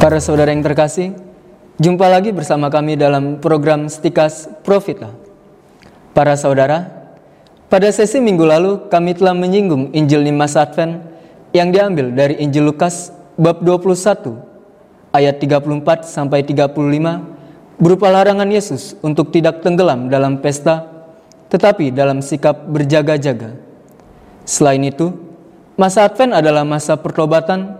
Para saudara yang terkasih, jumpa lagi bersama kami dalam program Stikas Profita. Para saudara, pada sesi minggu lalu kami telah menyinggung Injil di masa Advent yang diambil dari Injil Lukas bab 21 ayat 34 sampai 35 berupa larangan Yesus untuk tidak tenggelam dalam pesta tetapi dalam sikap berjaga-jaga. Selain itu, masa Advent adalah masa pertobatan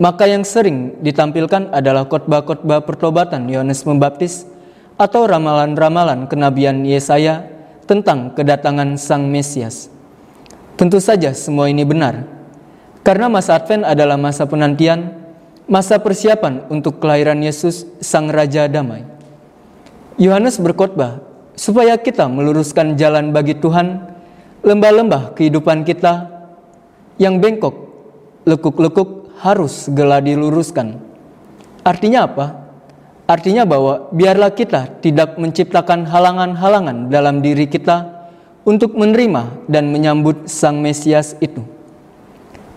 maka yang sering ditampilkan adalah khotbah-khotbah pertobatan Yohanes Pembaptis atau ramalan-ramalan kenabian Yesaya tentang kedatangan Sang Mesias. Tentu saja semua ini benar, karena masa Advent adalah masa penantian, masa persiapan untuk kelahiran Yesus Sang Raja Damai. Yohanes berkhotbah supaya kita meluruskan jalan bagi Tuhan, lembah-lembah kehidupan kita yang bengkok, lekuk-lekuk harus segera diluruskan. Artinya apa? Artinya bahwa biarlah kita tidak menciptakan halangan-halangan dalam diri kita untuk menerima dan menyambut Sang Mesias itu.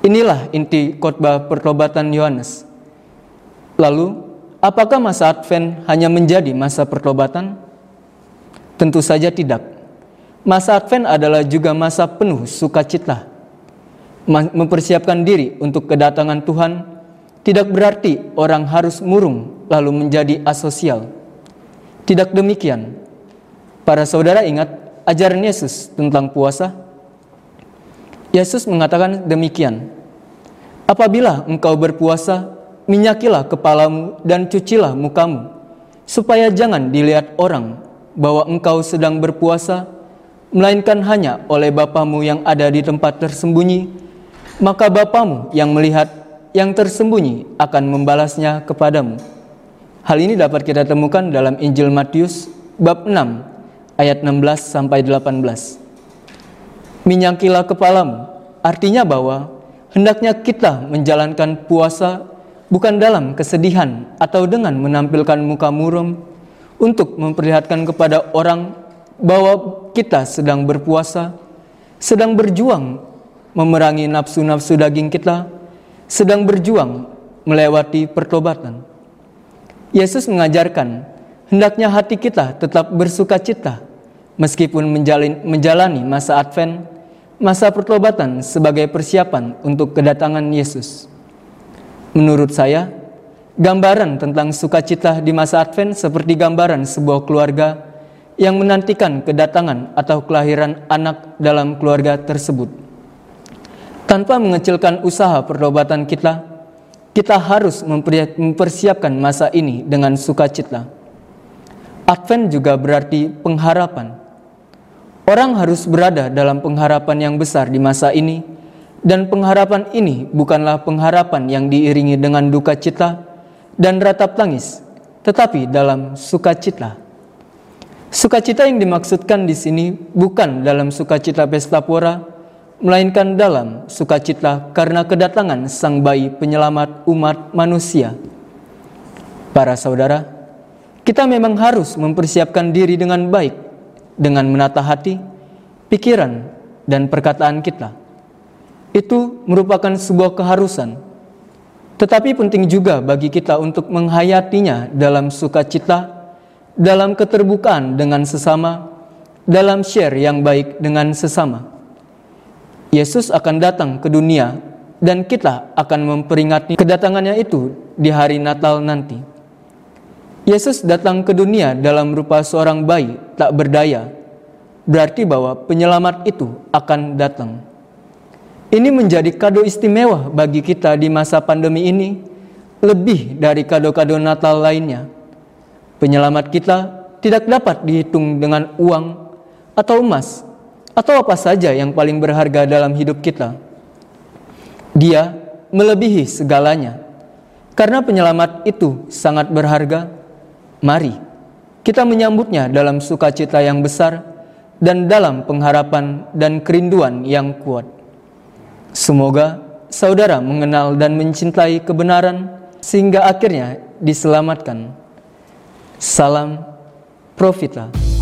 Inilah inti khotbah pertobatan Yohanes. Lalu, apakah masa Advent hanya menjadi masa pertobatan? Tentu saja tidak. Masa Advent adalah juga masa penuh sukacita mempersiapkan diri untuk kedatangan Tuhan tidak berarti orang harus murung lalu menjadi asosial. Tidak demikian. Para saudara ingat ajaran Yesus tentang puasa? Yesus mengatakan demikian. Apabila engkau berpuasa, minyakilah kepalamu dan cucilah mukamu, supaya jangan dilihat orang bahwa engkau sedang berpuasa, melainkan hanya oleh Bapamu yang ada di tempat tersembunyi, maka Bapamu yang melihat yang tersembunyi akan membalasnya kepadamu. Hal ini dapat kita temukan dalam Injil Matius bab 6 ayat 16 sampai 18. Minyakilah kepalamu artinya bahwa hendaknya kita menjalankan puasa bukan dalam kesedihan atau dengan menampilkan muka muram untuk memperlihatkan kepada orang bahwa kita sedang berpuasa, sedang berjuang memerangi nafsu-nafsu daging kita, sedang berjuang melewati pertobatan. Yesus mengajarkan, hendaknya hati kita tetap bersuka cita, meskipun menjalin, menjalani masa Advent, masa pertobatan sebagai persiapan untuk kedatangan Yesus. Menurut saya, gambaran tentang sukacita di masa Advent seperti gambaran sebuah keluarga yang menantikan kedatangan atau kelahiran anak dalam keluarga tersebut. Tanpa mengecilkan usaha pertobatan kita, kita harus mempersiapkan masa ini dengan sukacita. Advent juga berarti pengharapan. Orang harus berada dalam pengharapan yang besar di masa ini, dan pengharapan ini bukanlah pengharapan yang diiringi dengan duka cita dan ratap tangis, tetapi dalam sukacita. Sukacita yang dimaksudkan di sini bukan dalam sukacita pesta pora, melainkan dalam sukacita karena kedatangan Sang Bayi Penyelamat umat manusia. Para saudara, kita memang harus mempersiapkan diri dengan baik dengan menata hati, pikiran, dan perkataan kita. Itu merupakan sebuah keharusan, tetapi penting juga bagi kita untuk menghayatinya dalam sukacita, dalam keterbukaan dengan sesama, dalam share yang baik dengan sesama. Yesus akan datang ke dunia dan kita akan memperingati kedatangannya itu di hari Natal nanti. Yesus datang ke dunia dalam rupa seorang bayi tak berdaya, berarti bahwa penyelamat itu akan datang. Ini menjadi kado istimewa bagi kita di masa pandemi ini, lebih dari kado-kado Natal lainnya. Penyelamat kita tidak dapat dihitung dengan uang atau emas, atau apa saja yang paling berharga dalam hidup kita. Dia melebihi segalanya. Karena penyelamat itu sangat berharga, mari kita menyambutnya dalam sukacita yang besar dan dalam pengharapan dan kerinduan yang kuat. Semoga saudara mengenal dan mencintai kebenaran sehingga akhirnya diselamatkan. Salam Profita.